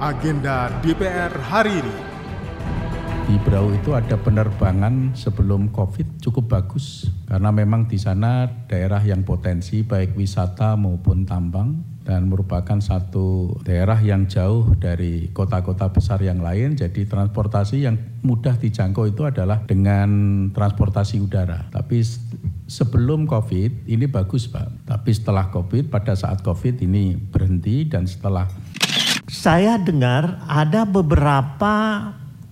agenda DPR hari ini. Di Brau itu ada penerbangan sebelum COVID cukup bagus karena memang di sana daerah yang potensi baik wisata maupun tambang dan merupakan satu daerah yang jauh dari kota-kota besar yang lain. Jadi transportasi yang mudah dijangkau itu adalah dengan transportasi udara. Tapi sebelum COVID ini bagus Pak. Tapi setelah COVID pada saat COVID ini berhenti dan setelah saya dengar ada beberapa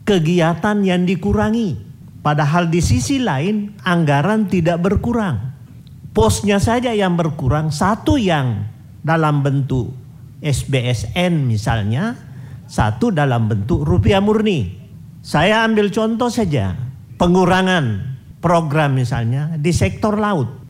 kegiatan yang dikurangi. Padahal di sisi lain anggaran tidak berkurang. Posnya saja yang berkurang, satu yang dalam bentuk SBSN misalnya, satu dalam bentuk rupiah murni. Saya ambil contoh saja, pengurangan program misalnya di sektor laut.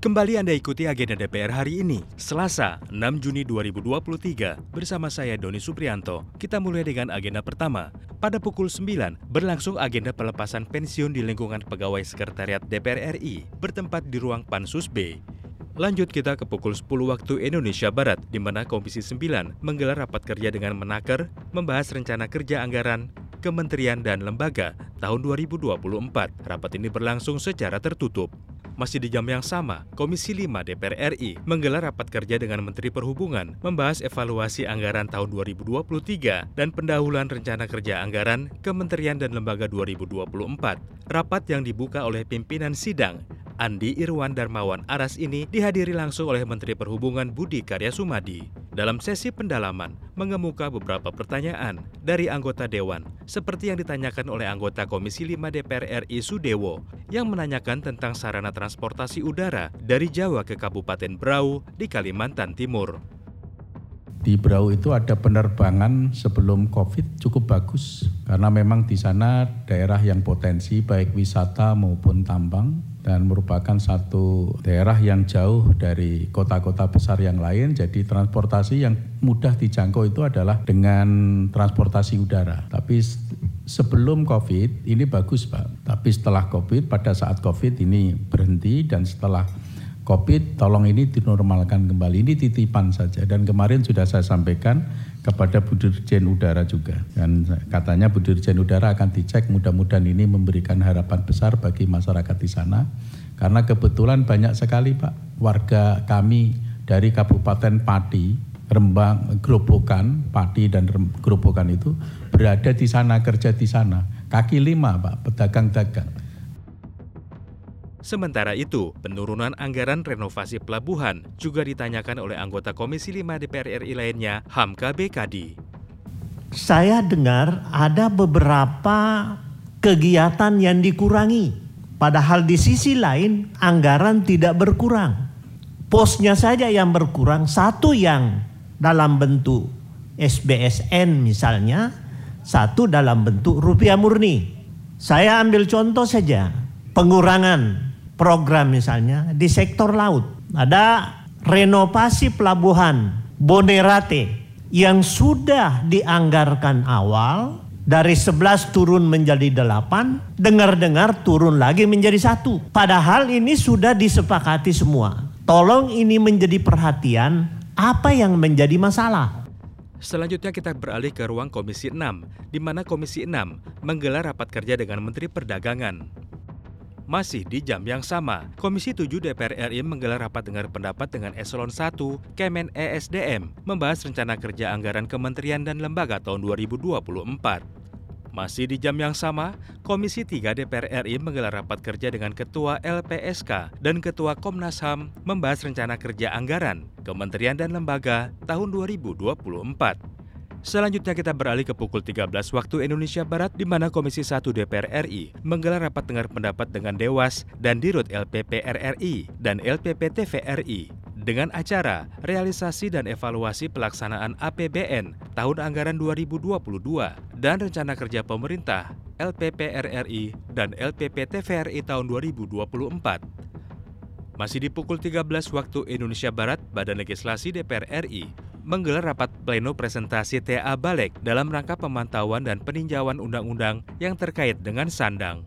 Kembali Anda ikuti agenda DPR hari ini, Selasa 6 Juni 2023. Bersama saya Doni Suprianto, kita mulai dengan agenda pertama. Pada pukul 9, berlangsung agenda pelepasan pensiun di lingkungan pegawai sekretariat DPR RI, bertempat di ruang Pansus B. Lanjut kita ke pukul 10 waktu Indonesia Barat, di mana Komisi 9 menggelar rapat kerja dengan menaker, membahas rencana kerja anggaran, kementerian dan lembaga tahun 2024. Rapat ini berlangsung secara tertutup. Masih di jam yang sama, Komisi 5 DPR RI menggelar rapat kerja dengan Menteri Perhubungan membahas evaluasi anggaran tahun 2023 dan pendahuluan rencana kerja anggaran Kementerian dan Lembaga 2024. Rapat yang dibuka oleh pimpinan sidang Andi Irwan Darmawan Aras ini dihadiri langsung oleh Menteri Perhubungan Budi Karya Sumadi. Dalam sesi pendalaman, mengemuka beberapa pertanyaan dari anggota Dewan, seperti yang ditanyakan oleh anggota Komisi 5 DPR RI Sudewo, yang menanyakan tentang sarana transportasi udara dari Jawa ke Kabupaten Brau di Kalimantan Timur. Di Brau itu ada penerbangan sebelum COVID cukup bagus karena memang di sana daerah yang potensi baik wisata maupun tambang dan merupakan satu daerah yang jauh dari kota-kota besar yang lain. Jadi transportasi yang mudah dijangkau itu adalah dengan transportasi udara. Tapi sebelum COVID ini bagus Pak. Tapi setelah COVID pada saat COVID ini berhenti dan setelah COVID tolong ini dinormalkan kembali. Ini titipan saja dan kemarin sudah saya sampaikan kepada Bu Dirjen Udara juga. Dan katanya Bu Dirjen Udara akan dicek mudah-mudahan ini memberikan harapan besar bagi masyarakat di sana. Karena kebetulan banyak sekali Pak warga kami dari Kabupaten Pati, Rembang, Grobokan, Pati dan Grobokan itu berada di sana, kerja di sana. Kaki lima Pak, pedagang-dagang. Sementara itu, penurunan anggaran renovasi pelabuhan juga ditanyakan oleh anggota Komisi 5 DPR RI lainnya, Hamka BKD. Saya dengar ada beberapa kegiatan yang dikurangi. Padahal di sisi lain anggaran tidak berkurang. Posnya saja yang berkurang, satu yang dalam bentuk SBSN misalnya, satu dalam bentuk rupiah murni. Saya ambil contoh saja, pengurangan program misalnya di sektor laut. Ada renovasi pelabuhan Bonerate yang sudah dianggarkan awal dari 11 turun menjadi 8, dengar-dengar turun lagi menjadi satu. Padahal ini sudah disepakati semua. Tolong ini menjadi perhatian apa yang menjadi masalah. Selanjutnya kita beralih ke ruang Komisi 6, di mana Komisi 6 menggelar rapat kerja dengan Menteri Perdagangan. Masih di jam yang sama, Komisi 7 DPR RI menggelar rapat dengar pendapat dengan Eselon 1 Kemen ESDM membahas rencana kerja anggaran kementerian dan lembaga tahun 2024. Masih di jam yang sama, Komisi 3 DPR RI menggelar rapat kerja dengan Ketua LPSK dan Ketua Komnas HAM membahas rencana kerja anggaran Kementerian dan Lembaga tahun 2024. Selanjutnya kita beralih ke pukul 13 waktu Indonesia Barat di mana Komisi 1 DPR RI menggelar rapat dengar pendapat dengan Dewas dan Dirut LPP RRI dan LPP TVRI dengan acara realisasi dan evaluasi pelaksanaan APBN tahun anggaran 2022 dan rencana kerja pemerintah LPP RRI dan LPP TVRI tahun 2024. Masih di pukul 13 waktu Indonesia Barat, Badan Legislasi DPR RI menggelar rapat pleno presentasi TA Balek dalam rangka pemantauan dan peninjauan undang-undang yang terkait dengan sandang.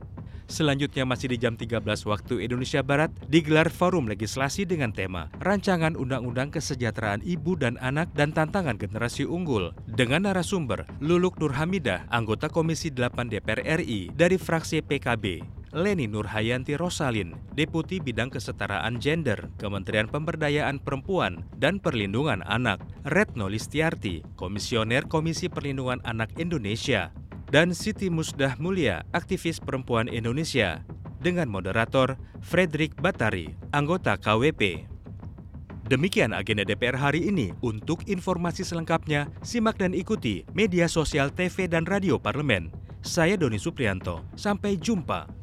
Selanjutnya masih di jam 13 waktu Indonesia Barat digelar forum legislasi dengan tema Rancangan Undang-Undang Kesejahteraan Ibu dan Anak dan Tantangan Generasi Unggul dengan narasumber Luluk Nurhamidah, anggota Komisi 8 DPR RI dari fraksi PKB. Leni Nurhayanti Rosalin, Deputi Bidang Kesetaraan Gender, Kementerian Pemberdayaan Perempuan dan Perlindungan Anak, Retno Listiarti, Komisioner Komisi Perlindungan Anak Indonesia, dan Siti Musdah Mulia, aktivis perempuan Indonesia, dengan moderator Frederick Batari, anggota KWP. Demikian agenda DPR hari ini. Untuk informasi selengkapnya, simak dan ikuti media sosial TV dan radio parlemen. Saya Doni Suprianto. Sampai jumpa.